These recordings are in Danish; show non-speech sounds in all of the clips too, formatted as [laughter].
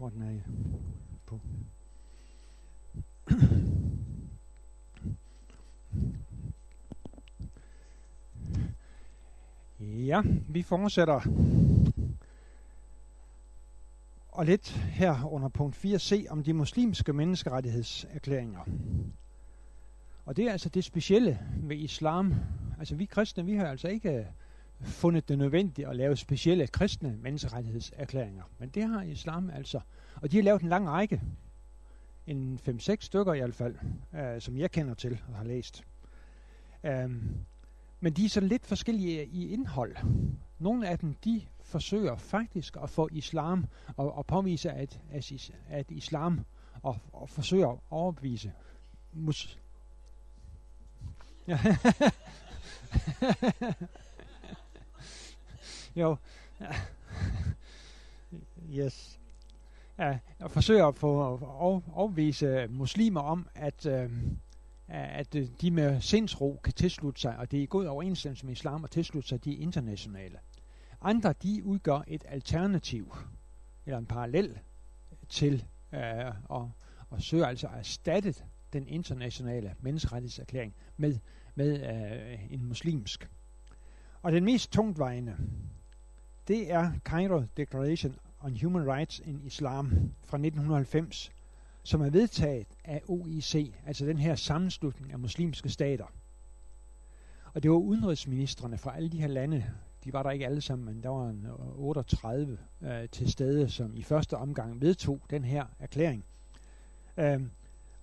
tror, den er på. Ja, vi fortsætter. Og lidt her under punkt 4c om de muslimske menneskerettighedserklæringer. Og det er altså det specielle ved islam. Altså vi kristne, vi har altså ikke fundet det nødvendigt at lave specielle kristne menneskerettighedserklæringer. Men det har islam altså. Og de har lavet en lang række. En 5-6 stykker i hvert fald, øh, som jeg kender til og har læst. Um, men de er så lidt forskellige i indhold. Nogle af dem, de forsøger faktisk at få islam og, og påvise, at, at, at islam og, og forsøger at overbevise mus [laughs] [laughs] jo. [laughs] yes. Ja, og forsøger at få og, overbevise muslimer om, at, øhm, øh, at de med sindsro kan tilslutte sig, og det er i god overensstemmelse med islam at tilslutte sig de internationale. Andre, de udgør et alternativ, eller en parallel til, øh, og, og søger altså at erstatte den internationale menneskerettighedserklæring med, med øh, en muslimsk. Og den mest tungtvejende, det er Cairo Declaration on Human Rights in Islam fra 1990, som er vedtaget af OIC, altså den her sammenslutning af muslimske stater. Og det var udenrigsministerne fra alle de her lande, de var der ikke alle sammen, men der var en øh, 38 øh, til stede, som i første omgang vedtog den her erklæring. Øh,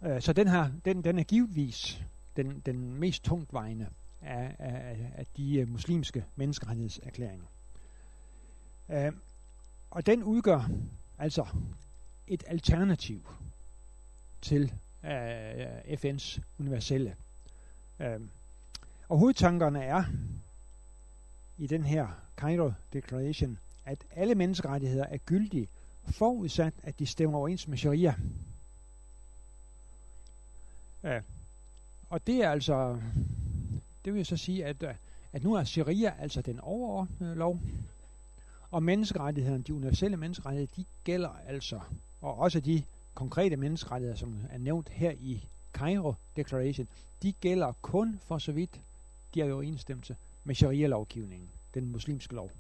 øh, så den her, den, den er givetvis den, den mest tungtvejende af, af, af de øh, muslimske menneskerettighedserklæringer. Øh, og den udgør altså et alternativ til øh, FN's universelle. Øh, og hovedtankerne er i den her Cairo Declaration, at alle menneskerettigheder er gyldige, forudsat at de stemmer overens med sharia. Uh, og det er altså, det vil jeg så sige, at, øh, at nu er sharia altså den overordnede lov, og menneskerettighederne, de universelle menneskerettigheder, de gælder altså, og også de konkrete menneskerettigheder, som er nævnt her i Cairo Declaration, de gælder kun for så vidt de er i overensstemmelse med sharia-lovgivningen, den muslimske lov.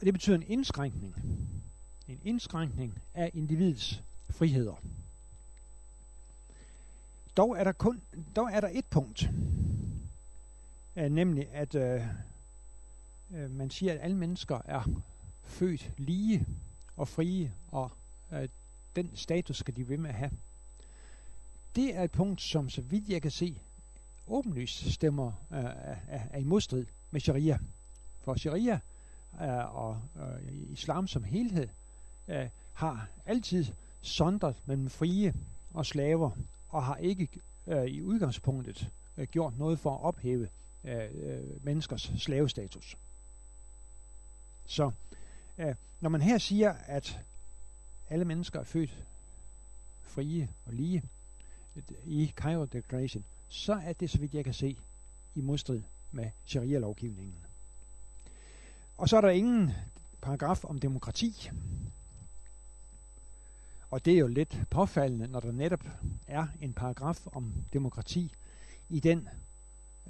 Og det betyder en indskrænkning. En indskrænkning af individets friheder. Dog er der kun dog er der et punkt, øh, nemlig at øh, øh, man siger, at alle mennesker er født lige og frie, og øh, den status skal de ved med at have. Det er et punkt, som så vidt jeg kan se, åbenlyst stemmer øh, er, er i modstrid med sharia. For sharia øh, og øh, islam som helhed øh, har altid sondret mellem frie og slaver og har ikke øh, i udgangspunktet øh, gjort noget for at ophæve øh, øh menneskers slavestatus. Så øh, når man her siger, at alle mennesker er født frie og lige øh, i Cairo Declaration, så er det, så vidt jeg kan se, i modstrid med sharia-lovgivningen. Og så er der ingen paragraf om demokrati. Og det er jo lidt påfaldende, når der netop er en paragraf om demokrati i den,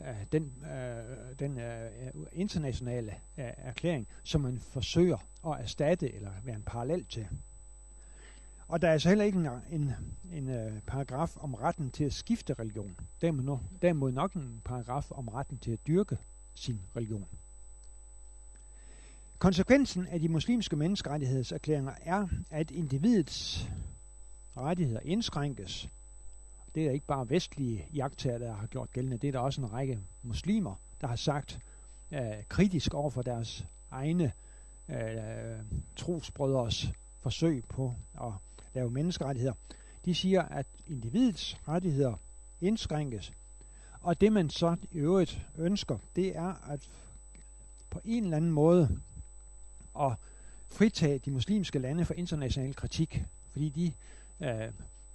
øh, den, øh, den øh, internationale øh, erklæring, som man forsøger at erstatte eller være en parallel til. Og der er altså heller ikke en, en, en øh, paragraf om retten til at skifte religion. Derimod, derimod nok en paragraf om retten til at dyrke sin religion. Konsekvensen af de muslimske menneskerettighedserklæringer er, at individets rettigheder indskrænkes. Det er ikke bare vestlige jagttager, der har gjort gældende. Det er der også en række muslimer, der har sagt øh, kritisk over for deres egne øh, trosbrødres forsøg på at lave menneskerettigheder. De siger, at individets rettigheder indskrænkes, og det man så i øvrigt ønsker, det er at på en eller anden måde at fritage de muslimske lande for international kritik, fordi de, øh,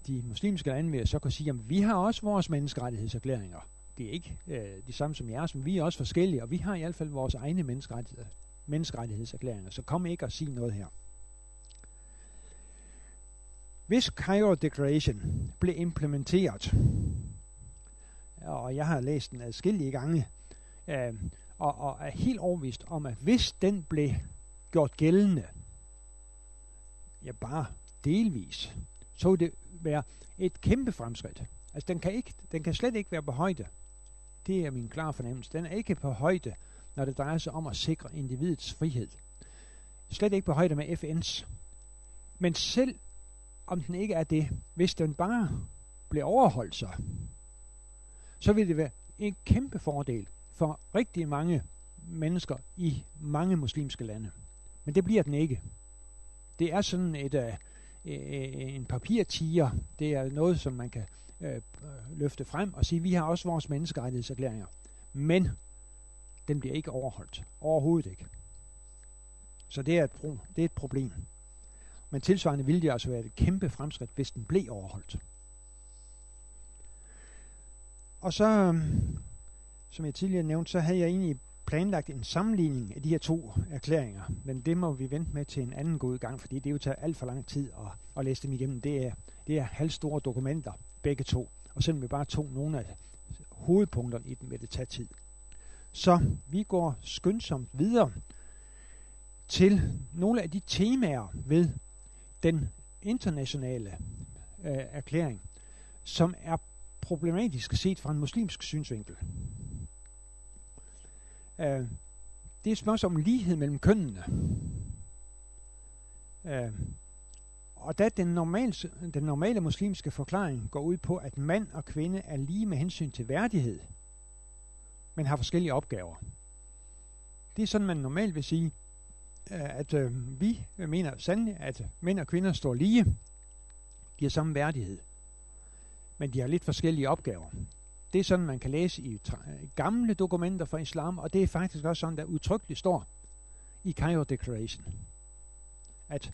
de muslimske lande vil så kunne sige, at vi har også vores menneskerettighedserklæringer. Det er ikke øh, de samme som jeres, men vi er også forskellige, og vi har i hvert fald vores egne menneskerettigheder, menneskerettighedserklæringer, så kom ikke og sig noget her. hvis Cairo Declaration blev implementeret, og jeg har læst den adskillige gange, øh, og, og er helt overvist om, at hvis den blev gjort gældende, ja bare delvis, så ville det være et kæmpe fremskridt. Altså den kan, ikke, den kan slet ikke være på højde. Det er min klare fornemmelse. Den er ikke på højde, når det drejer sig om at sikre individets frihed. Slet ikke på højde med FN's. Men selv om den ikke er det, hvis den bare bliver overholdt så, så vil det være en kæmpe fordel for rigtig mange mennesker i mange muslimske lande. Men det bliver den ikke. Det er sådan et, uh, Øh, en papirtiger. Det er noget, som man kan øh, øh, løfte frem og sige, vi har også vores menneskerettighedserklæringer. Men den bliver ikke overholdt. Overhovedet ikke. Så det er et, pro- det er et problem. Men tilsvarende ville det altså være et kæmpe fremskridt, hvis den blev overholdt. Og så, øh, som jeg tidligere nævnte, så havde jeg egentlig planlagt en sammenligning af de her to erklæringer, men det må vi vente med til en anden god gang, fordi det jo tager alt for lang tid at, at læse dem igennem. Det er, det er halvstore dokumenter, begge to, og selvom vi bare tog nogle af hovedpunkterne i dem, vil det tage tid. Så vi går skyndsomt videre til nogle af de temaer ved den internationale øh, erklæring, som er problematisk set fra en muslimsk synsvinkel. Øh, det er et spørgsmål om lighed mellem kønnene. Øh, og da den normale, den normale muslimske forklaring går ud på, at mand og kvinde er lige med hensyn til værdighed, men har forskellige opgaver. Det er sådan, man normalt vil sige, øh, at øh, vi mener sandelig, at mænd og kvinder står lige, de har samme værdighed, men de har lidt forskellige opgaver. Det er sådan, man kan læse i gamle dokumenter fra islam, og det er faktisk også sådan, der udtrykkeligt står i Cairo Declaration, at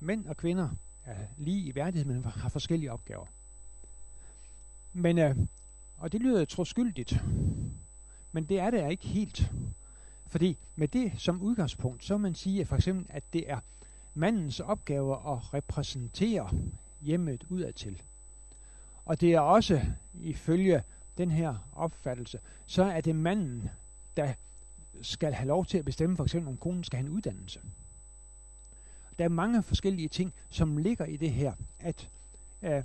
mænd og kvinder er lige i værdighed, men har forskellige opgaver. Men, øh, og det lyder troskyldigt, men det er det ikke helt. Fordi med det som udgangspunkt, så man sige for eksempel, at det er mandens opgave at repræsentere hjemmet udadtil. Og det er også ifølge den her opfattelse, så er det manden, der skal have lov til at bestemme for eksempel, om konen skal have en uddannelse. Der er mange forskellige ting, som ligger i det her, at øh,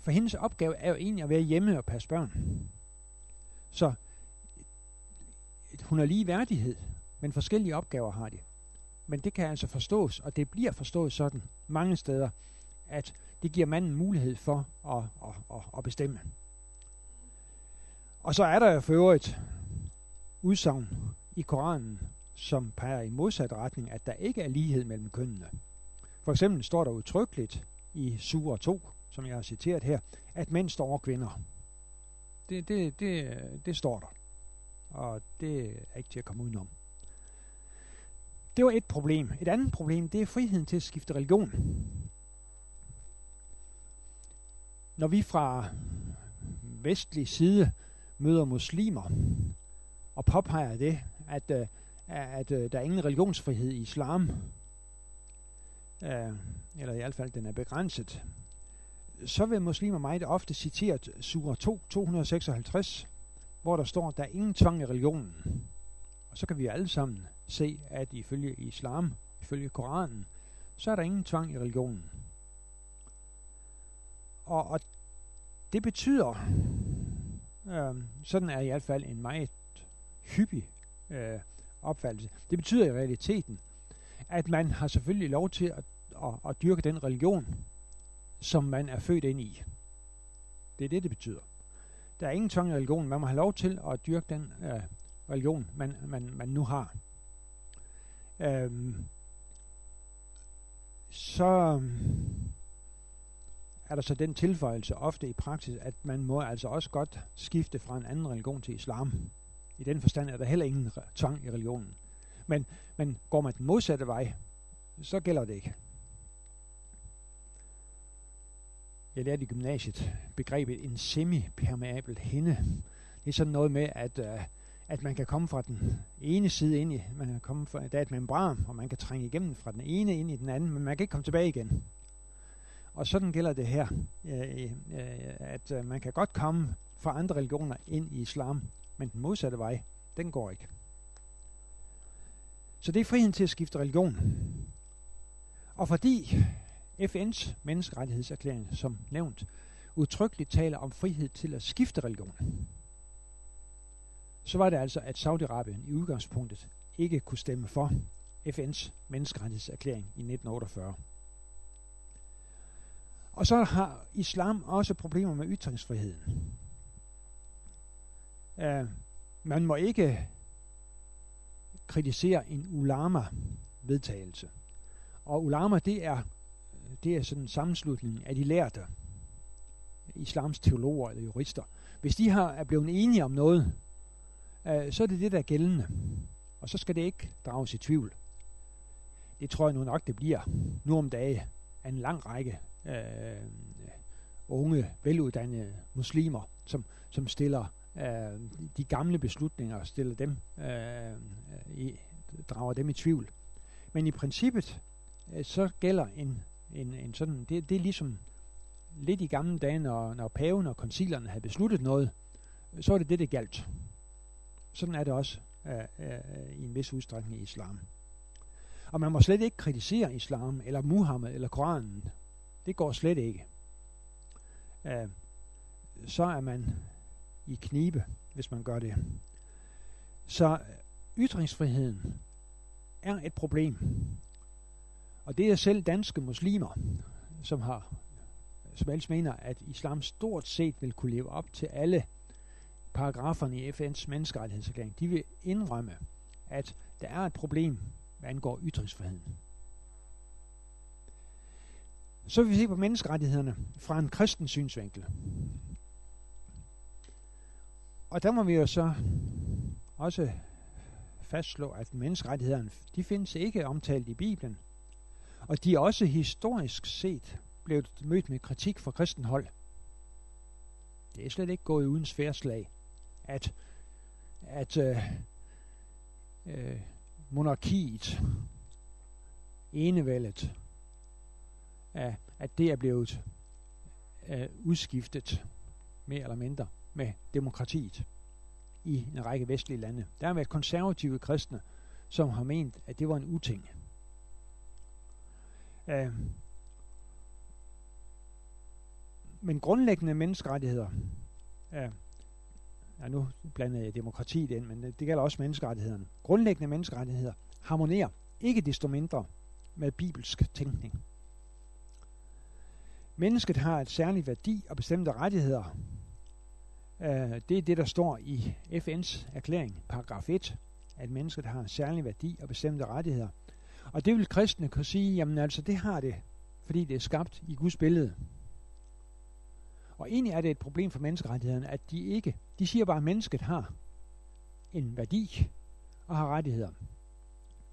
for hendes opgave er jo egentlig at være hjemme og passe børn. Så hun har lige værdighed, men forskellige opgaver har de. Men det kan altså forstås, og det bliver forstået sådan mange steder, at det giver manden mulighed for at, at, at, at bestemme. Og så er der jo for øvrigt udsagn i Koranen, som peger i modsat retning, at der ikke er lighed mellem kønnene. For eksempel står der udtrykkeligt i Sura 2, som jeg har citeret her, at mænd står over kvinder. Det, det, det, det står der. Og det er ikke til at komme udenom. Det var et problem. Et andet problem, det er friheden til at skifte religion. Når vi fra vestlig side møder muslimer og påpeger det, at, øh, at, at, der er ingen religionsfrihed i islam, øh, eller i hvert fald den er begrænset, så vil muslimer meget ofte citere Sura 2, 256, hvor der står, at der er ingen tvang i religionen. Og så kan vi alle sammen se, at ifølge islam, ifølge Koranen, så er der ingen tvang i religionen. Og, og det betyder, øh, sådan er i hvert fald en meget hyppig øh, opfattelse, det betyder i realiteten, at man har selvfølgelig lov til at, at, at dyrke den religion, som man er født ind i. Det er det, det betyder. Der er ingen tvang i religionen. Man må have lov til at dyrke den øh, religion, man, man, man nu har. Øhm, så er der så den tilføjelse ofte i praksis, at man må altså også godt skifte fra en anden religion til islam. I den forstand er der heller ingen tvang i religionen. Men, men går man den modsatte vej, så gælder det ikke. Jeg lærte i gymnasiet begrebet en semipermeabel hende. hinde. Det er sådan noget med, at, uh, at man kan komme fra den ene side ind i, man kan komme fra, der er et membran, og man kan trænge igennem fra den ene ind i den anden, men man kan ikke komme tilbage igen. Og sådan gælder det her, øh, øh, øh, at øh, man kan godt komme fra andre religioner ind i islam, men den modsatte vej, den går ikke. Så det er friheden til at skifte religion. Og fordi FN's menneskerettighedserklæring, som nævnt, udtrykkeligt taler om frihed til at skifte religion, så var det altså, at Saudi-Arabien i udgangspunktet ikke kunne stemme for FN's menneskerettighedserklæring i 1948. Og så har islam også problemer med ytringsfriheden. Uh, man må ikke kritisere en ulama-vedtagelse. Og ulama, det er, det er sådan en sammenslutning af de lærte islams teologer eller jurister. Hvis de har, er blevet enige om noget, uh, så er det det, der er gældende. Og så skal det ikke drages i tvivl. Det tror jeg nu nok, det bliver nu om dage af en lang række øh, unge, veluddannede muslimer, som, som stiller øh, de gamle beslutninger, stiller dem, øh, i, drager dem i tvivl. Men i princippet, øh, så gælder en, en, en sådan, det, det er ligesom lidt i gamle dage, når, når paven og koncilerne havde besluttet noget, så er det det, det galt. Sådan er det også øh, øh, i en vis udstrækning i islam. Og man må slet ikke kritisere islam, eller Muhammed, eller Koranen. Det går slet ikke. Øh, så er man i knibe, hvis man gør det. Så ytringsfriheden er et problem. Og det er selv danske muslimer, som har som ellers mener, at islam stort set vil kunne leve op til alle paragraferne i FN's menneskerettighedserklæring. De vil indrømme, at der er et problem, hvad angår ytringsfriheden. Så vil vi se på menneskerettighederne fra en kristen synsvinkel. Og der må vi jo så også fastslå, at menneskerettighederne, de findes ikke omtalt i Bibelen. Og de er også historisk set blevet mødt med kritik fra kristen hold. Det er slet ikke gået uden sværslag, at, at øh, øh, monarkiet, enevældet, at, at det er blevet øh, udskiftet mere eller mindre med demokratiet i en række vestlige lande. Der har været konservative kristne, som har ment, at det var en uting. Øh, men grundlæggende menneskerettigheder, øh, ja, nu blandede jeg demokratiet ind, men det gælder også menneskerettighederne. Grundlæggende menneskerettigheder harmonerer ikke desto mindre med bibelsk tænkning. Mennesket har et særligt værdi og bestemte rettigheder. Uh, det er det, der står i FN's erklæring, paragraf 1, at mennesket har en særlig værdi og bestemte rettigheder. Og det vil kristne kunne sige, jamen altså det har det, fordi det er skabt i Guds billede. Og egentlig er det et problem for menneskerettighederne, at de ikke, de siger bare, at mennesket har en værdi og har rettigheder.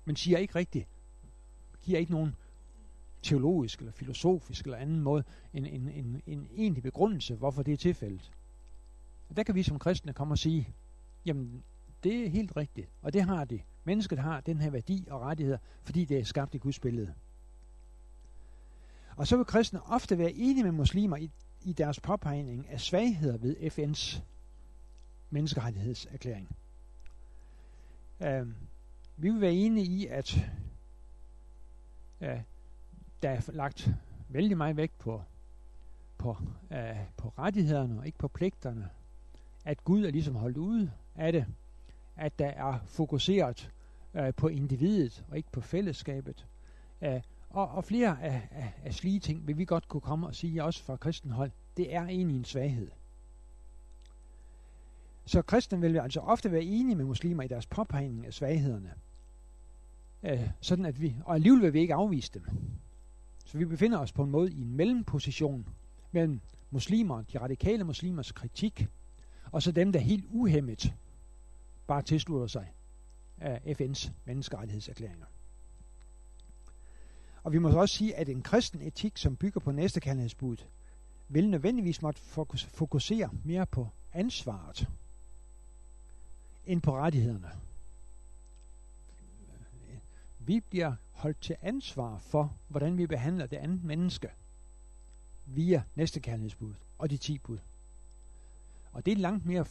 Men siger ikke rigtigt, giver ikke nogen teologisk eller filosofisk eller anden måde en, en, en, en egentlig begrundelse, hvorfor det er tilfældet. Og der kan vi som kristne komme og sige, jamen det er helt rigtigt, og det har det. Mennesket har den her værdi og rettigheder, fordi det er skabt i Guds billede. Og så vil kristne ofte være enige med muslimer i, i deres påpegning af svagheder ved FN's menneskerettighedserklæring. Uh, vi vil være enige i, at uh, der er lagt vældig meget vægt på, på, øh, på rettighederne og ikke på pligterne. At Gud er ligesom holdt ude af det. At der er fokuseret øh, på individet og ikke på fællesskabet. Øh, og, og flere af, af, af slige ting vil vi godt kunne komme og sige også fra kristenhold. Det er egentlig en svaghed. Så kristne vil altså ofte være enige med muslimer i deres påpegning af svaghederne. Øh, sådan at vi, og alligevel vil vi ikke afvise dem. Så vi befinder os på en måde i en mellemposition mellem muslimer, de radikale muslimers kritik, og så dem, der helt uhemmet bare tilslutter sig af FN's menneskerettighedserklæringer. Og vi må også sige, at en kristen etik, som bygger på næstekærlighedsbuddet, vil nødvendigvis måtte fokusere mere på ansvaret end på rettighederne. Vi bliver holdt til ansvar for, hvordan vi behandler det andet menneske. via næstekærlighedsbud og de ti bud. Og det er langt mere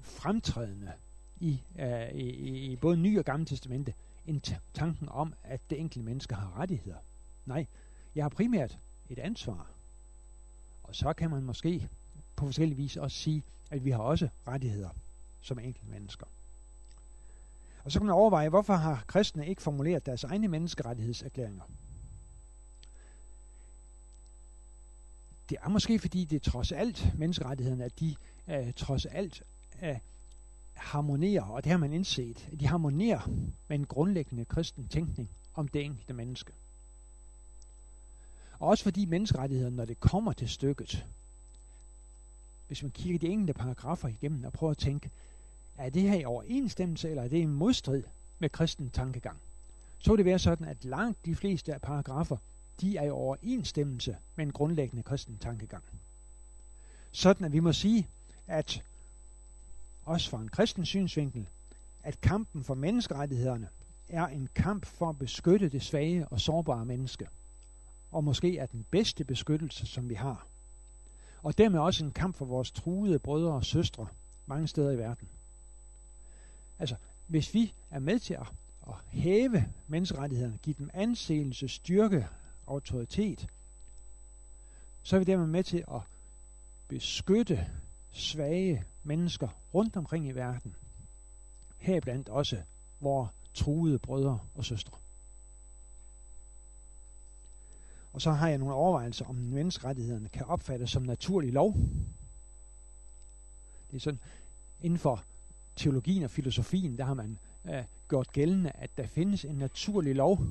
fremtrædende i, uh, i, i både Nye og Gamle Testamente, end tanken om, at det enkelte menneske har rettigheder. Nej, jeg har primært et ansvar. Og så kan man måske på forskellige vis også sige, at vi har også rettigheder som enkelte mennesker. Og så kan man overveje, hvorfor har kristne ikke formuleret deres egne menneskerettighedserklæringer? Det er måske fordi, det er trods alt menneskerettighederne, at de øh, trods alt øh, harmonerer, og det har man indset, at de harmonerer med en grundlæggende kristen tænkning om det enkelte menneske. Og også fordi menneskerettighederne, når det kommer til stykket, hvis man kigger de enkelte paragrafer igennem og prøver at tænke, er det her i overensstemmelse, eller er det i modstrid med kristen tankegang? Så vil det være sådan, at langt de fleste af paragrafer, de er i overensstemmelse med en grundlæggende kristen tankegang. Sådan at vi må sige, at også fra en kristen synsvinkel, at kampen for menneskerettighederne er en kamp for at beskytte det svage og sårbare menneske, og måske er den bedste beskyttelse, som vi har. Og dermed også en kamp for vores truede brødre og søstre mange steder i verden. Altså, hvis vi er med til at, at hæve menneskerettighederne, give dem anseelse, styrke, autoritet, så er vi dermed med til at beskytte svage mennesker rundt omkring i verden. Heriblandt også vores truede brødre og søstre. Og så har jeg nogle overvejelser om menneskerettighederne kan opfattes som naturlig lov. Det er sådan, inden for teologien og filosofien, der har man øh, gjort gældende, at der findes en naturlig lov.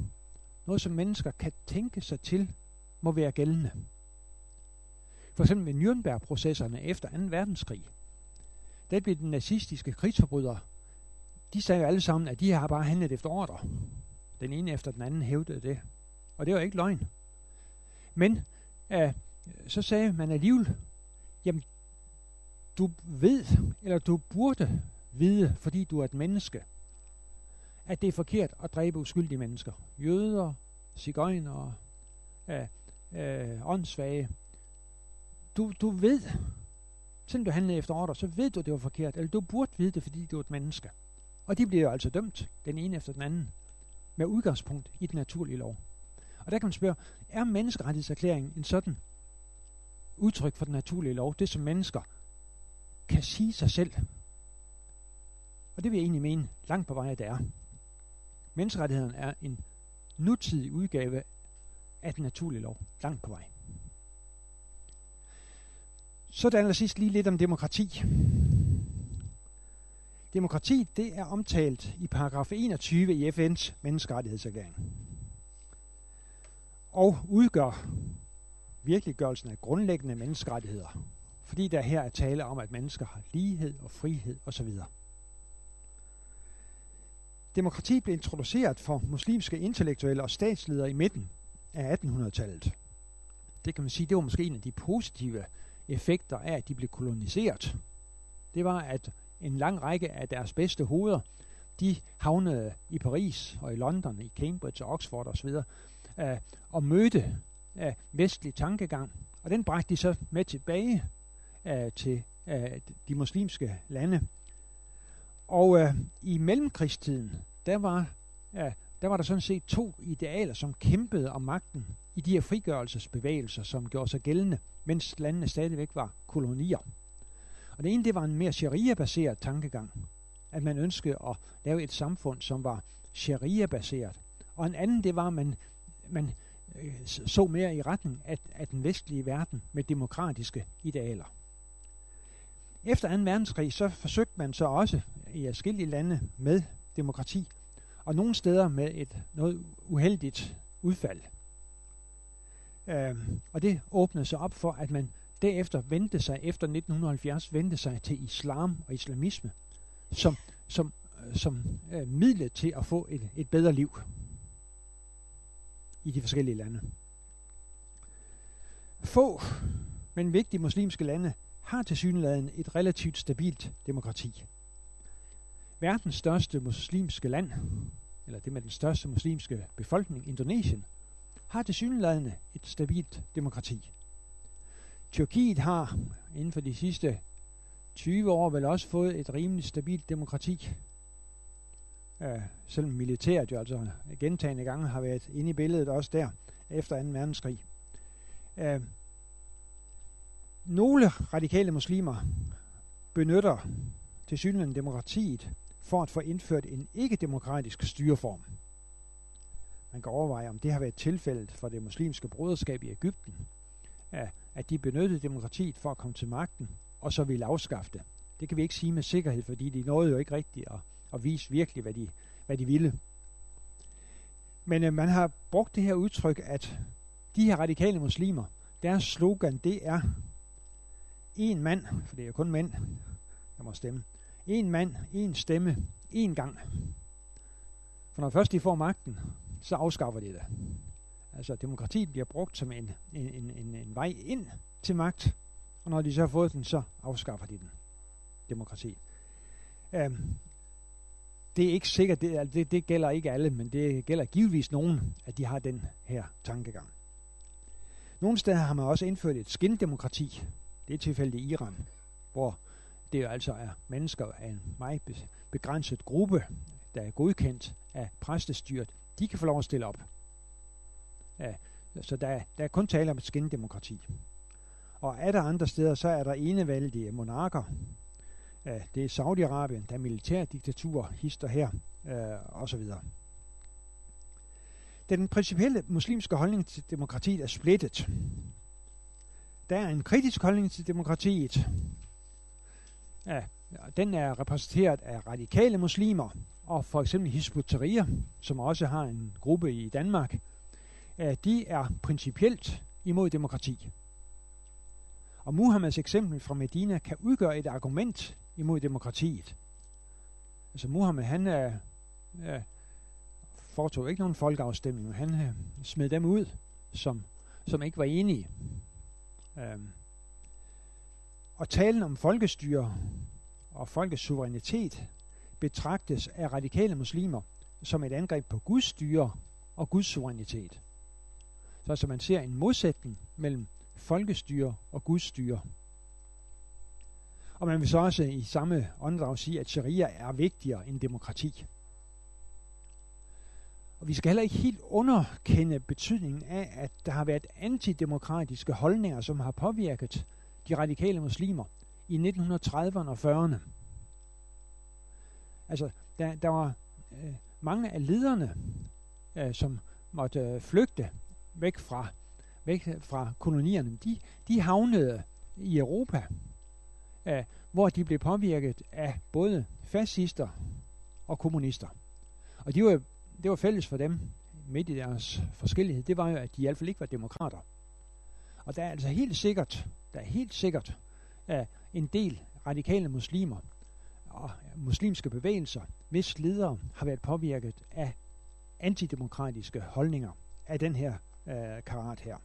Noget, som mennesker kan tænke sig til, må være gældende. For eksempel ved Nürnberg-processerne efter 2. verdenskrig. Der blev den nazistiske krigsforbrydere, de sagde jo alle sammen, at de har bare handlet efter ordre. Den ene efter den anden hævdede det. Og det var ikke løgn. Men øh, så sagde man alligevel, jamen du ved, eller du burde vide, fordi du er et menneske, at det er forkert at dræbe uskyldige mennesker. Jøder, cigøjnere, øh, øh, åndssvage. Du, du ved, selvom du handlede efter ordre, så ved du, det var forkert. Eller du burde vide det, fordi du er et menneske. Og de bliver jo altså dømt, den ene efter den anden, med udgangspunkt i den naturlige lov. Og der kan man spørge, er menneskerettighedserklæringen en sådan udtryk for den naturlige lov, det som mennesker kan sige sig selv? Og det vil jeg egentlig mene langt på vej, at det er. Menneskerettigheden er en nutidig udgave af den naturlige lov, langt på vej. Så der sidst lige lidt om demokrati. Demokrati, det er omtalt i paragraf 21 i FN's menneskerettighedserklæring og udgør virkeliggørelsen af grundlæggende menneskerettigheder, fordi der her er tale om, at mennesker har lighed og frihed osv. Demokrati blev introduceret for muslimske intellektuelle og statsledere i midten af 1800-tallet. Det kan man sige, det var måske en af de positive effekter af, at de blev koloniseret. Det var, at en lang række af deres bedste hoveder, de havnede i Paris og i London, i Cambridge og Oxford osv., øh, og mødte øh, vestlig tankegang. Og den bragte de så med tilbage øh, til øh, de muslimske lande. Og øh, i mellemkrigstiden, der var, ja, der var der sådan set to idealer, som kæmpede om magten i de her frigørelsesbevægelser, som gjorde sig gældende, mens landene stadigvæk var kolonier. Og det ene, det var en mere sharia-baseret tankegang, at man ønskede at lave et samfund, som var sharia-baseret. Og en anden, det var, at man man øh, så mere i retning af, af den vestlige verden med demokratiske idealer. Efter 2. verdenskrig så forsøgte man så også i forskellige lande med demokrati, og nogle steder med et noget uheldigt udfald. Øh, og det åbnede sig op for, at man derefter vendte sig, efter 1970, vendte sig til islam og islamisme, som, som, øh, som øh, midlet til at få et, et bedre liv i de forskellige lande. Få, men vigtige muslimske lande har til synligheden et relativt stabilt demokrati. Verdens største muslimske land, eller det med den største muslimske befolkning, Indonesien, har til synlædende et stabilt demokrati. Tyrkiet har inden for de sidste 20 år vel også fået et rimeligt stabilt demokrati. Øh, selvom militæret jo altså gentagende gange har været inde i billedet også der efter 2. verdenskrig. Øh, nogle radikale muslimer benytter til synligheden demokratiet for at få indført en ikke-demokratisk styreform. Man kan overveje, om det har været tilfældet for det muslimske broderskab i Ægypten, at de benyttede demokratiet for at komme til magten, og så ville afskaffe det. Det kan vi ikke sige med sikkerhed, fordi de nåede jo ikke rigtigt at, at vise virkelig, hvad de, hvad de ville. Men øh, man har brugt det her udtryk, at de her radikale muslimer, deres slogan, det er en mand, for det er jo kun mænd, der må stemme. En mand, en stemme, en gang. For når først de får magten, så afskaffer de det. Altså demokratiet bliver brugt som en, en, en, en vej ind til magt, og når de så har fået den, så afskaffer de den. Demokrati. Øhm, det er ikke sikkert, det, det, det gælder ikke alle, men det gælder givetvis nogen, at de har den her tankegang. Nogle steder har man også indført et skindemokrati. Det er tilfældet i Iran, hvor det jo altså er mennesker af en meget begrænset gruppe, der er godkendt af præstestyret. De kan få lov at stille op. Ja, så der, der er kun tale om et skindemokrati. Og er der andre steder, så er der enevældige monarker. Ja, det er Saudi-Arabien, der er militærdiktatur, hister her, øh, osv. Den principielle muslimske holdning til demokratiet er splittet. Der er en kritisk holdning til demokratiet. Ja, den er repræsenteret af radikale muslimer, og for eksempel Hizb som også har en gruppe i Danmark, de er principielt imod demokrati. Og Muhammeds eksempel fra Medina kan udgøre et argument imod demokratiet. Altså Muhammed, han øh, er, er foretog ikke nogen folkeafstemning, men han øh, smed dem ud, som, som ikke var enige. Øhm. Og talen om folkestyre og folkets suverænitet betragtes af radikale muslimer som et angreb på Guds styre og Guds suverænitet. Så altså man ser en modsætning mellem folkestyre og Guds styre. Og man vil så også i samme åndedrag sige, at sharia er vigtigere end demokrati. Og vi skal heller ikke helt underkende betydningen af, at der har været antidemokratiske holdninger, som har påvirket de radikale muslimer i 1930'erne og 40'erne. Altså, der, der var øh, mange af lederne, øh, som måtte øh, flygte væk fra, væk fra kolonierne, de, de havnede i Europa, øh, hvor de blev påvirket af både fascister og kommunister. Og de var, det var fælles for dem, midt i deres forskellighed, det var jo, at de i hvert fald ikke var demokrater. Og der er altså helt sikkert, der er helt sikkert uh, en del radikale muslimer og muslimske bevægelser, hvis ledere har været påvirket af antidemokratiske holdninger af den her øh, karat her.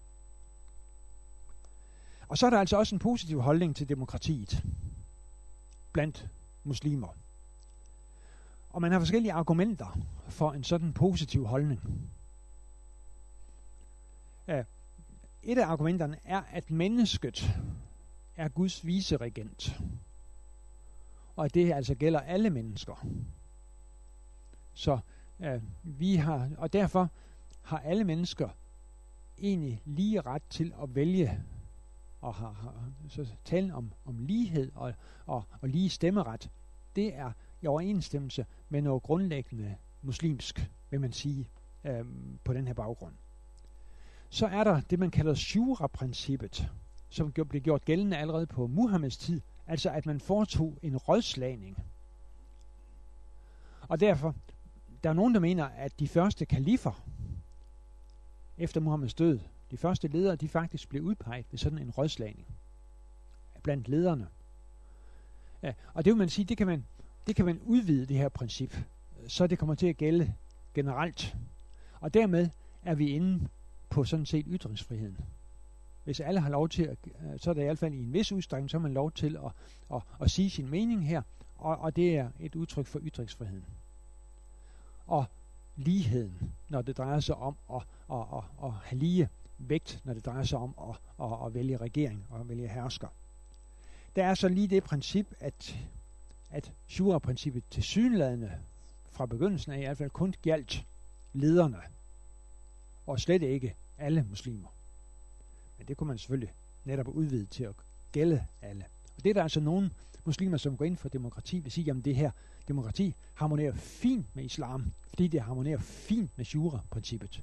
Og så er der altså også en positiv holdning til demokratiet blandt muslimer. Og man har forskellige argumenter for en sådan positiv holdning. Øh, et af argumenterne er, at mennesket er Guds viseregent. Og at det altså gælder alle mennesker. Så øh, vi har, og derfor har alle mennesker egentlig lige ret til at vælge og har, har så talen om, om lighed og, og, og lige stemmeret, det er i overensstemmelse med noget grundlæggende muslimsk, vil man sige, øh, på den her baggrund. Så er der det, man kalder shura-princippet, som blev gjort gældende allerede på Muhammeds tid, altså at man foretog en rådslagning. Og derfor, der er nogen, der mener, at de første kalifer, efter Muhammeds død, de første ledere, de faktisk blev udpeget ved sådan en rådslagning blandt lederne. Ja, og det vil man sige, det kan man, det kan man udvide det her princip, så det kommer til at gælde generelt. Og dermed er vi inde på sådan set ytringsfriheden. Hvis alle har lov til, at, øh, så er det i hvert fald i en vis udstrækning, så har man lov til at, at, at sige sin mening her, og, og det er et udtryk for ytringsfriheden. Og ligheden, når det drejer sig om at, at, at, at have lige vægt, når det drejer sig om at, at, at vælge regering og at vælge hersker. Der er så lige det princip, at, at shura-princippet til synlædende fra begyndelsen af i hvert fald kun galt lederne, og slet ikke alle muslimer. Men det kunne man selvfølgelig netop udvide til at gælde alle. Og det er der altså nogle muslimer, som går ind for demokrati, vil sige, jamen det her demokrati harmonerer fint med islam, fordi det harmonerer fint med shura-princippet.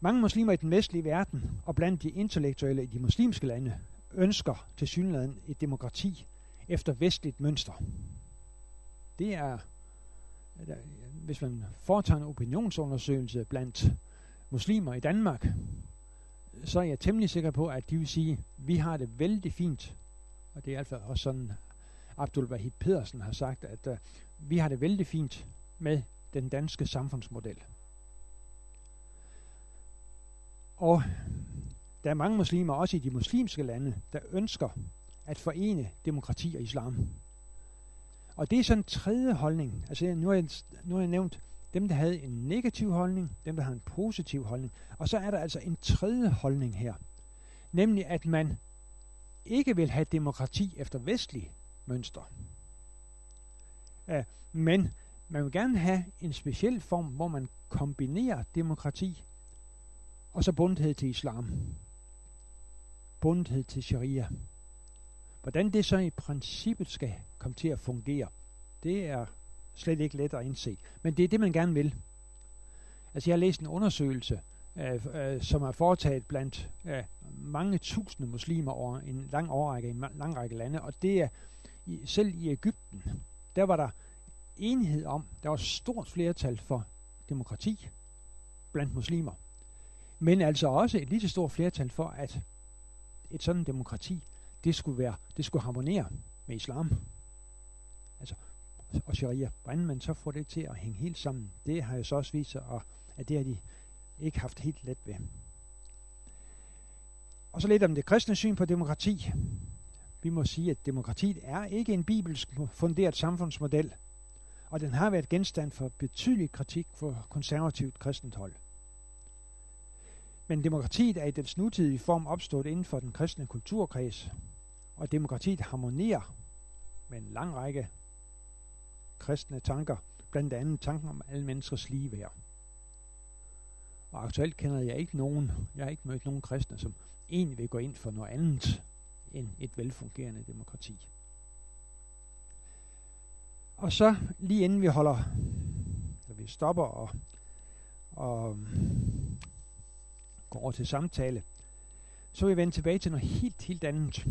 Mange muslimer i den vestlige verden og blandt de intellektuelle i de muslimske lande ønsker til synligheden et demokrati efter vestligt mønster. Det er, hvis man foretager en opinionsundersøgelse blandt muslimer i Danmark, så er jeg temmelig sikker på, at de vil sige, at vi har det vældig fint. Og det er altså også sådan, Abdul Wahid Pedersen har sagt, at uh, vi har det vældig fint med den danske samfundsmodel. Og der er mange muslimer, også i de muslimske lande, der ønsker at forene demokrati og islam. Og det er sådan en tredje holdning. Altså nu har jeg, nu har jeg nævnt dem, der havde en negativ holdning, dem, der havde en positiv holdning. Og så er der altså en tredje holdning her. Nemlig, at man ikke vil have demokrati efter vestlig mønster. Uh, men man vil gerne have en speciel form, hvor man kombinerer demokrati og så bundhed til islam. Bundhed til sharia. Hvordan det så i princippet skal komme til at fungere, det er slet ikke let at indse. Men det er det, man gerne vil. Altså jeg har læst en undersøgelse, øh, øh, som er foretaget blandt øh, mange tusinde muslimer over en lang årrække i en lang række lande, og det er i, selv i Ægypten, der var der enighed om, der var stort flertal for demokrati blandt muslimer. Men altså også et lige så stort flertal for, at et sådan demokrati, det skulle, være, det skulle harmonere med islam. Altså, og sharia. Hvordan man så får det til at hænge helt sammen, det har jeg så også vist sig, at det har de ikke haft helt let ved. Og så lidt om det kristne syn på demokrati. Vi må sige, at demokratiet er ikke en bibelsk funderet samfundsmodel, og den har været genstand for betydelig kritik for konservativt kristent hold. Men demokratiet er i dens nutidige form opstået inden for den kristne kulturkreds, og demokratiet harmonerer med en lang række kristne tanker, blandt andet tanken om alle menneskers ligeværd. Og aktuelt kender jeg ikke nogen, jeg har ikke mødt nogen kristne, som egentlig vil gå ind for noget andet end et velfungerende demokrati. Og så lige inden vi holder, eller vi stopper og, og går over til samtale, så vil jeg vende tilbage til noget helt, helt andet.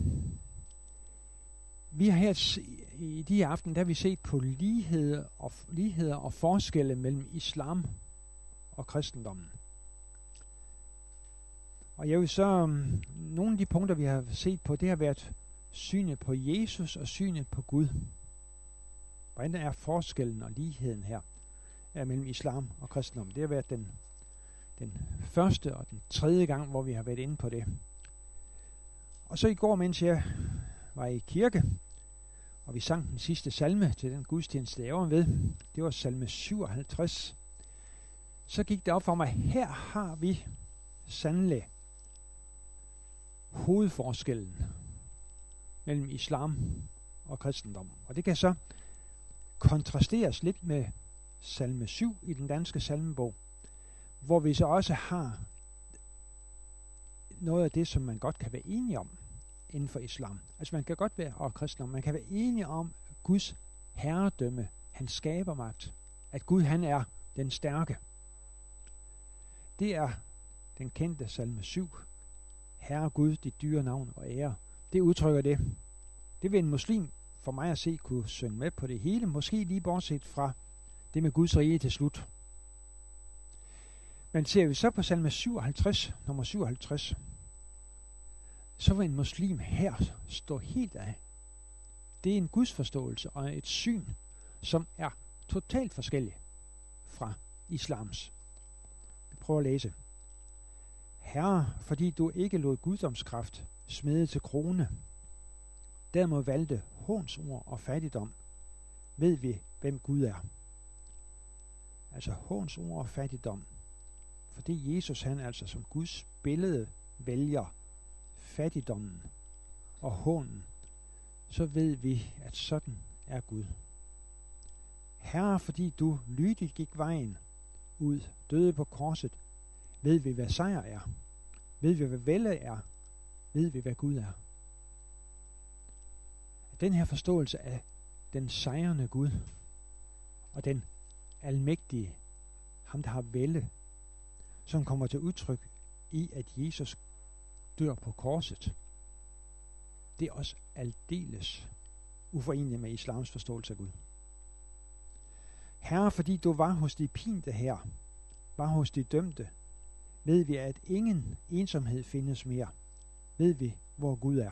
Vi har her i de her aften, der har vi set på ligheder og, ligheder og forskelle mellem islam og kristendommen. Og jeg vil så, um, nogle af de punkter, vi har set på, det har været synet på Jesus og synet på Gud. Hvordan er forskellen og ligheden her er mellem islam og kristendom? Det har været den den første og den tredje gang, hvor vi har været inde på det. Og så i går, mens jeg var i kirke, og vi sang den sidste salme til den gudstjeneste, jeg var ved, det var salme 57, så gik det op for mig, her har vi sandelig hovedforskellen mellem islam og kristendom. Og det kan så kontrasteres lidt med salme 7 i den danske salmebog, hvor vi så også har noget af det, som man godt kan være enige om inden for islam. Altså man kan godt være, og kristendom, man kan være enige om Guds herredømme, hans skabermagt, at Gud han er den stærke. Det er den kendte salme 7. Herre Gud, dit dyre navn og ære. Det udtrykker det. Det vil en muslim for mig at se kunne synge med på det hele, måske lige bortset fra det med Guds rige til slut. Men ser vi så på salme 57, nummer 57, så vil en muslim her stå helt af. Det er en gudsforståelse og et syn, som er totalt forskellig fra islams. Vi prøver at læse. Herre, fordi du ikke lod guddomskraft smede til krone, dermed valgte hånsord og fattigdom, ved vi, hvem Gud er. Altså hånsord og fattigdom fordi Jesus han altså som Guds billede vælger fattigdommen og hånden, så ved vi, at sådan er Gud. Herre, fordi du lydigt gik vejen ud, døde på korset, ved vi, hvad sejr er. Ved vi, hvad vælge er. Ved vi, hvad Gud er. Den her forståelse af den sejrende Gud og den almægtige, ham der har vælge, som kommer til udtryk i, at Jesus dør på korset. Det er også aldeles uforeneligt med islams forståelse af Gud. Herre, fordi du var hos de pinte her, var hos de dømte, ved vi, at ingen ensomhed findes mere. Ved vi, hvor Gud er.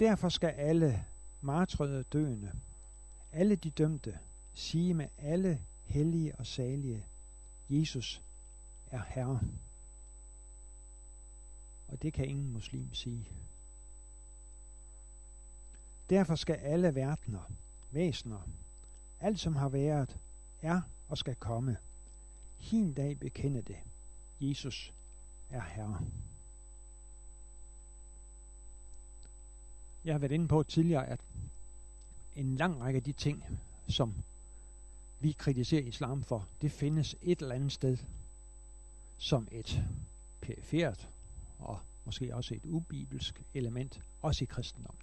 Derfor skal alle martrede døende, alle de dømte, sige med alle hellige og salige, Jesus er Herre. Og det kan ingen muslim sige. Derfor skal alle verdener, væsener, alt som har været, er og skal komme, hin dag bekende det. Jesus er Herre. Jeg har været inde på tidligere, at en lang række af de ting, som vi kritiserer islam for, det findes et eller andet sted som et perifert og måske også et ubibelsk element, også i kristendom.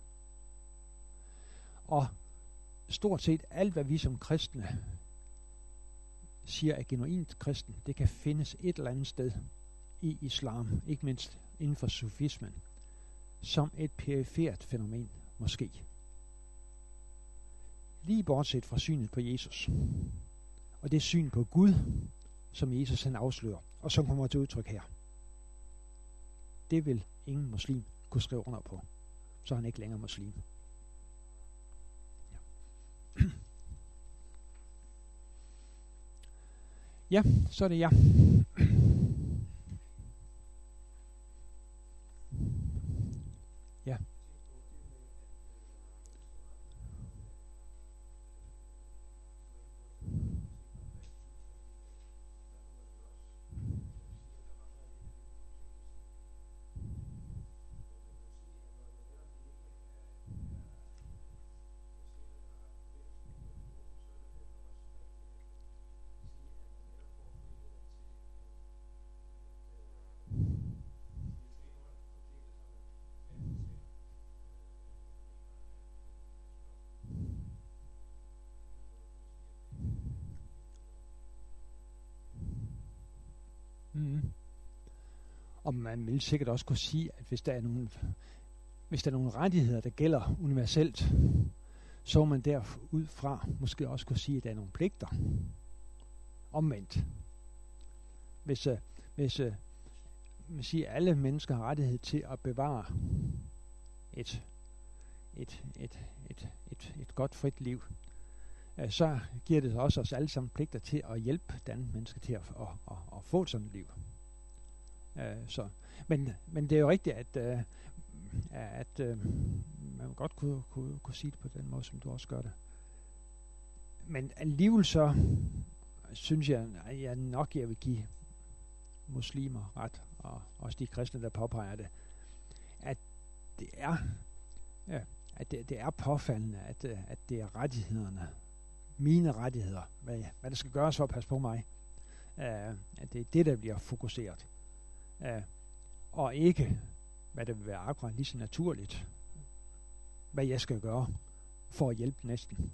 Og stort set alt, hvad vi som kristne siger er genuint kristen, det kan findes et eller andet sted i islam, ikke mindst inden for sufismen, som et perifert fænomen måske. Lige bortset fra synet på Jesus. Og det syn på Gud, som Jesus han afslører, og som kommer til udtryk her. Det vil ingen muslim kunne skrive under på. Så er han ikke længere muslim. Ja. [clears throat] Ja, så er det jeg. Ja. [clears throat] Mm. Og man vil sikkert også kunne sige, at hvis der er nogle, hvis der er nogle rettigheder, der gælder universelt, så man derudfra måske også kunne sige, at der er nogle pligter. Omvendt. Hvis, øh, hvis øh, man siger, at alle mennesker har rettighed til at bevare et, et, et, et, et, et godt frit liv, øh, så giver det også os alle sammen pligter til at hjælpe den menneske til at, at, at, at få sådan et liv. Øh, så. Men, men det er jo rigtigt, at, øh, at øh, man godt kunne, kunne, kunne sige det på den måde, som du også gør det. Men alligevel så synes jeg, at jeg nok jeg vil give muslimer ret, og også de kristne, der påpeger det, at det er, ja, at det, det er påfaldende, at, øh, at det er rettighederne, mine rettigheder, hvad, hvad der skal gøres for at passe på mig, uh, at det er det, der bliver fokuseret. Uh, og ikke, hvad det vil være akkurat lige så naturligt, hvad jeg skal gøre for at hjælpe næsten.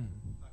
嗯。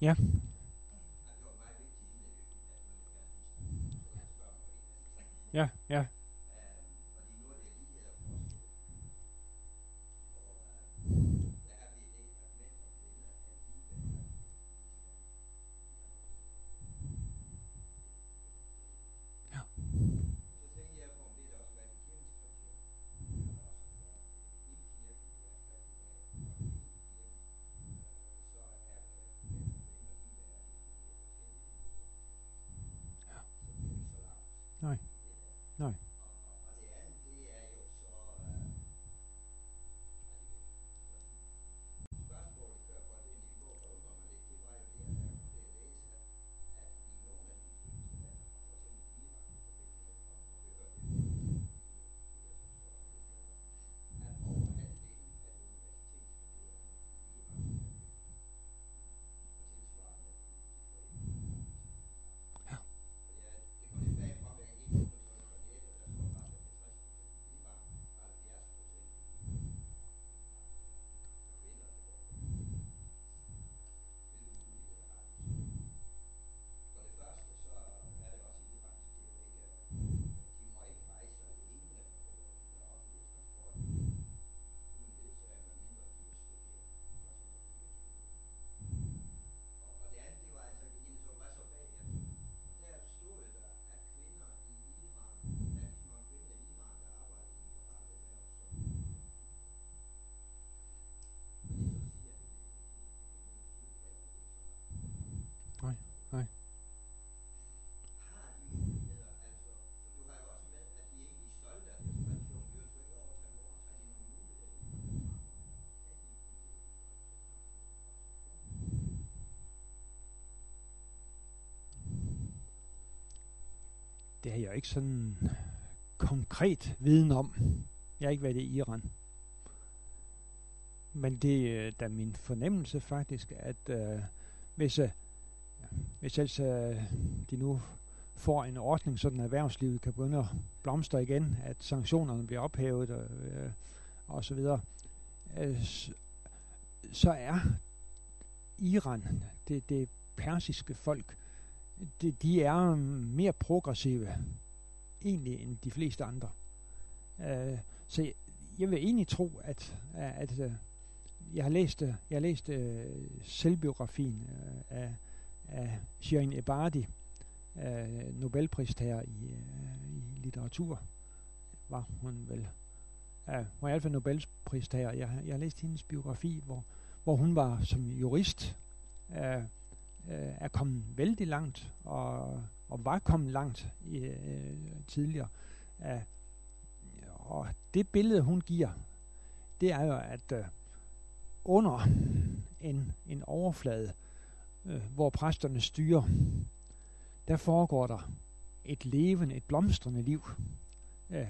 Ja. Ja, ja. Nej. Nej. Det har jeg ikke sådan konkret viden om. Jeg har ikke været i Iran. Men det er da min fornemmelse faktisk, at øh, hvis, øh, hvis altså de nu får en ordning, så den erhvervslivet kan begynde at blomstre igen, at sanktionerne bliver ophævet og, øh, og så videre, øh, så er Iran, det, det persiske folk, det, de er mere progressive egentlig end de fleste andre. Øh, så jeg, jeg vil egentlig tro, at, at, at jeg har læst, jeg har læst øh, selvbiografien øh, af, af Shirin Ebadi, øh, uh, Nobelpristager i, øh, i litteratur, var hun vel. Ja, hun er i hvert fald Nobelpristager. Jeg, jeg har læst hendes biografi, hvor, hvor hun var som jurist, uh, øh, er kommet vældig langt, og, og var kommet langt i, øh, tidligere. Øh, og det billede, hun giver, det er jo, at øh, under en, en overflade, øh, Øh, hvor præsterne styrer, der foregår der et levende, et blomstrende liv. Øh,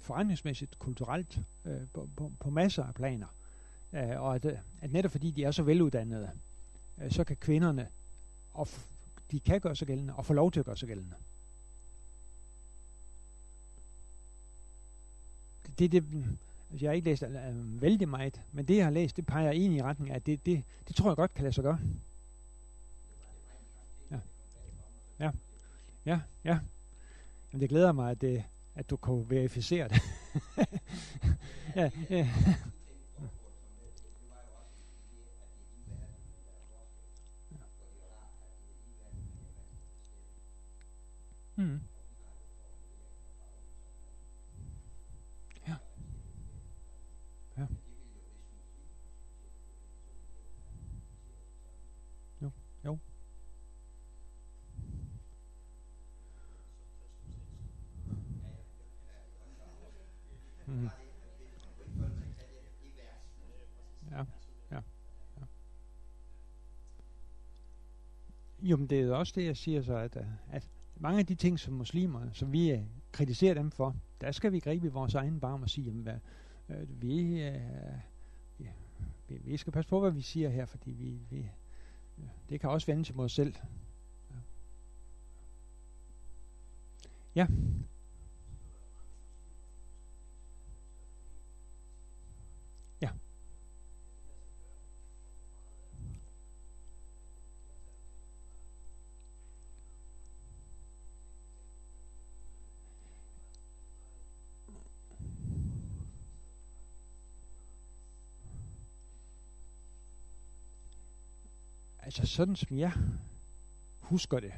forandringsmæssigt, kulturelt, øh, på, på, på masser af planer. Øh, og at, øh, at netop fordi de er så veluddannede, øh, så kan kvinderne og de kan gøre sig gældende, og få lov til at gøre sig gældende. Det, det, altså, jeg har ikke læst øh, vældig meget, men det jeg har læst, det peger egentlig i retning af, at det, det, det tror jeg godt kan lade sig gøre. Ja. Ja, ja. Jamen, det glæder mig, at, det, at du kunne verificere det. [laughs] ja, ja. Mm. Ja. Ja. Jo, jo. Mm. Ja, ja, ja. Jo, men det er også det, jeg siger så, at, øh, at mange af de ting, som muslimer, som vi øh, kritiserer dem for, der skal vi gribe i vores egen barm og sige, jamen, øh, vi, øh, ja, vi, vi skal passe på, hvad vi siger her, fordi vi, vi uh, det kan også vende til os selv. Ja. Altså sådan som jeg husker det,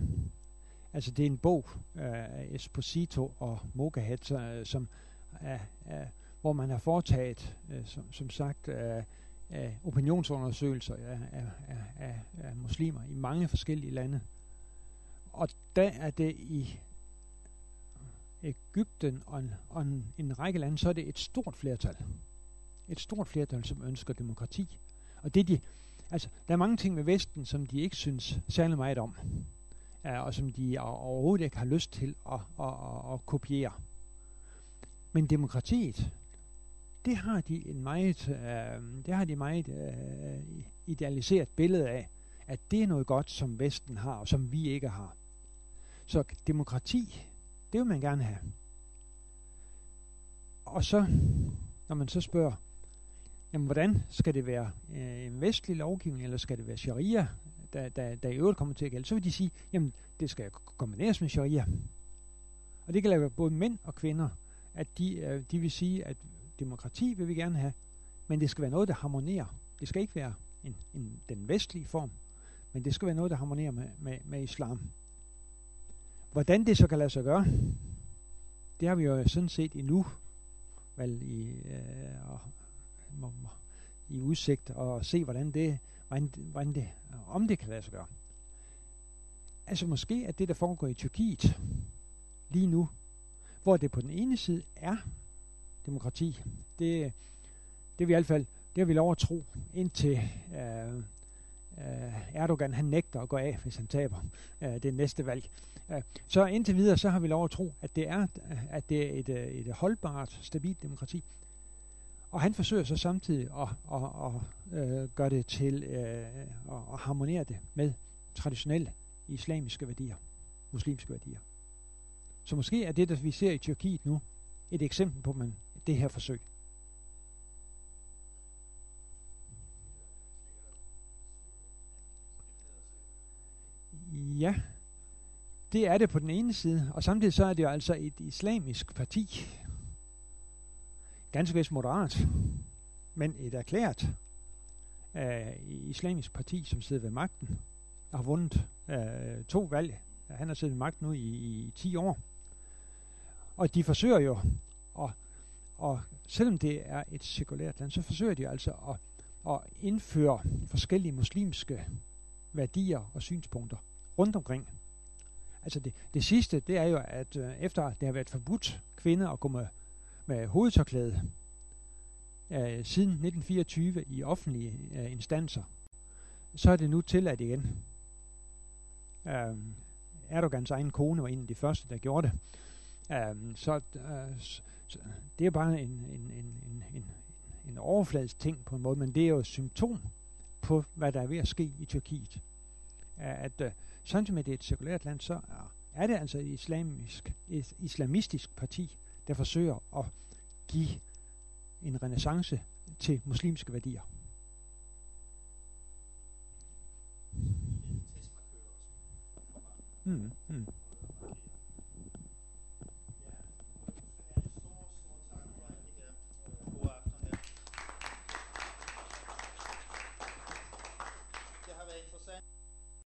altså det er en bog af Esposito og Mogahed, uh, som uh, uh, hvor man har foretaget, uh, som, som sagt, uh, uh, opinionsundersøgelser af, af, af, af, af muslimer i mange forskellige lande. Og der er det i Ægypten og en, og en, en række lande, så er det et stort flertal. Et stort flertal, som ønsker demokrati. Og det de, altså, der er mange ting med Vesten, som de ikke synes særlig meget om. Uh, og som de overhovedet ikke har lyst til at, at, at, at kopiere. Men demokratiet, det har de en meget, uh, det har de meget uh, idealiseret billede af, at det er noget godt, som Vesten har, og som vi ikke har. Så demokrati, det vil man gerne have. Og så, når man så spørger, jamen hvordan skal det være øh, en vestlig lovgivning, eller skal det være sharia, der, der, der i øvrigt kommer til at gælde, så vil de sige, jamen det skal kombineres med sharia. Og det kan være både mænd og kvinder, at de, øh, de vil sige, at demokrati vil vi gerne have, men det skal være noget, der harmonerer. Det skal ikke være en, en, den vestlige form, men det skal være noget, der harmonerer med, med, med islam. Hvordan det så kan lade sig gøre, det har vi jo sådan set endnu vel, i, øh, og, i udsigt og se, hvordan det, hvordan, hvordan det, om det kan lade sig gøre. Altså måske at det, der foregår i Tyrkiet lige nu, hvor det på den ene side er demokrati, det, det er vi i hvert fald, det har vi lov at tro, indtil øh, øh, Erdogan han nægter at gå af, hvis han taber øh, det næste valg. Øh, så indtil videre, så har vi lov at tro, at det er, at det er et, øh, et holdbart, stabilt demokrati. Og han forsøger så samtidig at, at, at, at øh, gøre det til øh, at harmonere det med traditionelle islamiske værdier, muslimske værdier. Så måske er det, der vi ser i Tyrkiet nu, et eksempel på man, det her forsøg. Ja, det er det på den ene side, og samtidig så er det jo altså et islamisk parti. Ganske vist moderat, men et erklæret uh, islamisk parti, som sidder ved magten, har vundet uh, to valg. Han har siddet ved magten nu i, i 10 år. Og de forsøger jo, at, og selvom det er et sekulært land, så forsøger de altså at, at indføre forskellige muslimske værdier og synspunkter rundt omkring. Altså det, det sidste, det er jo, at øh, efter det har været forbudt kvinder at gå med, med hovedtørklæde øh, siden 1924 i offentlige øh, instanser, så er det nu tilladt igen. Øh, Erdogans egen kone var en af de første, der gjorde det. Øh, så, øh, så det er bare en, en, en, en, en, en overfladisk ting på en måde, men det er jo et symptom på, hvad der er ved at ske i Tyrkiet. Øh, at øh, samtidig det er et sekulært land, så er det altså et islamisk, et islamistisk parti, der forsøger at give en renaissance til muslimske værdier. Mm, mm.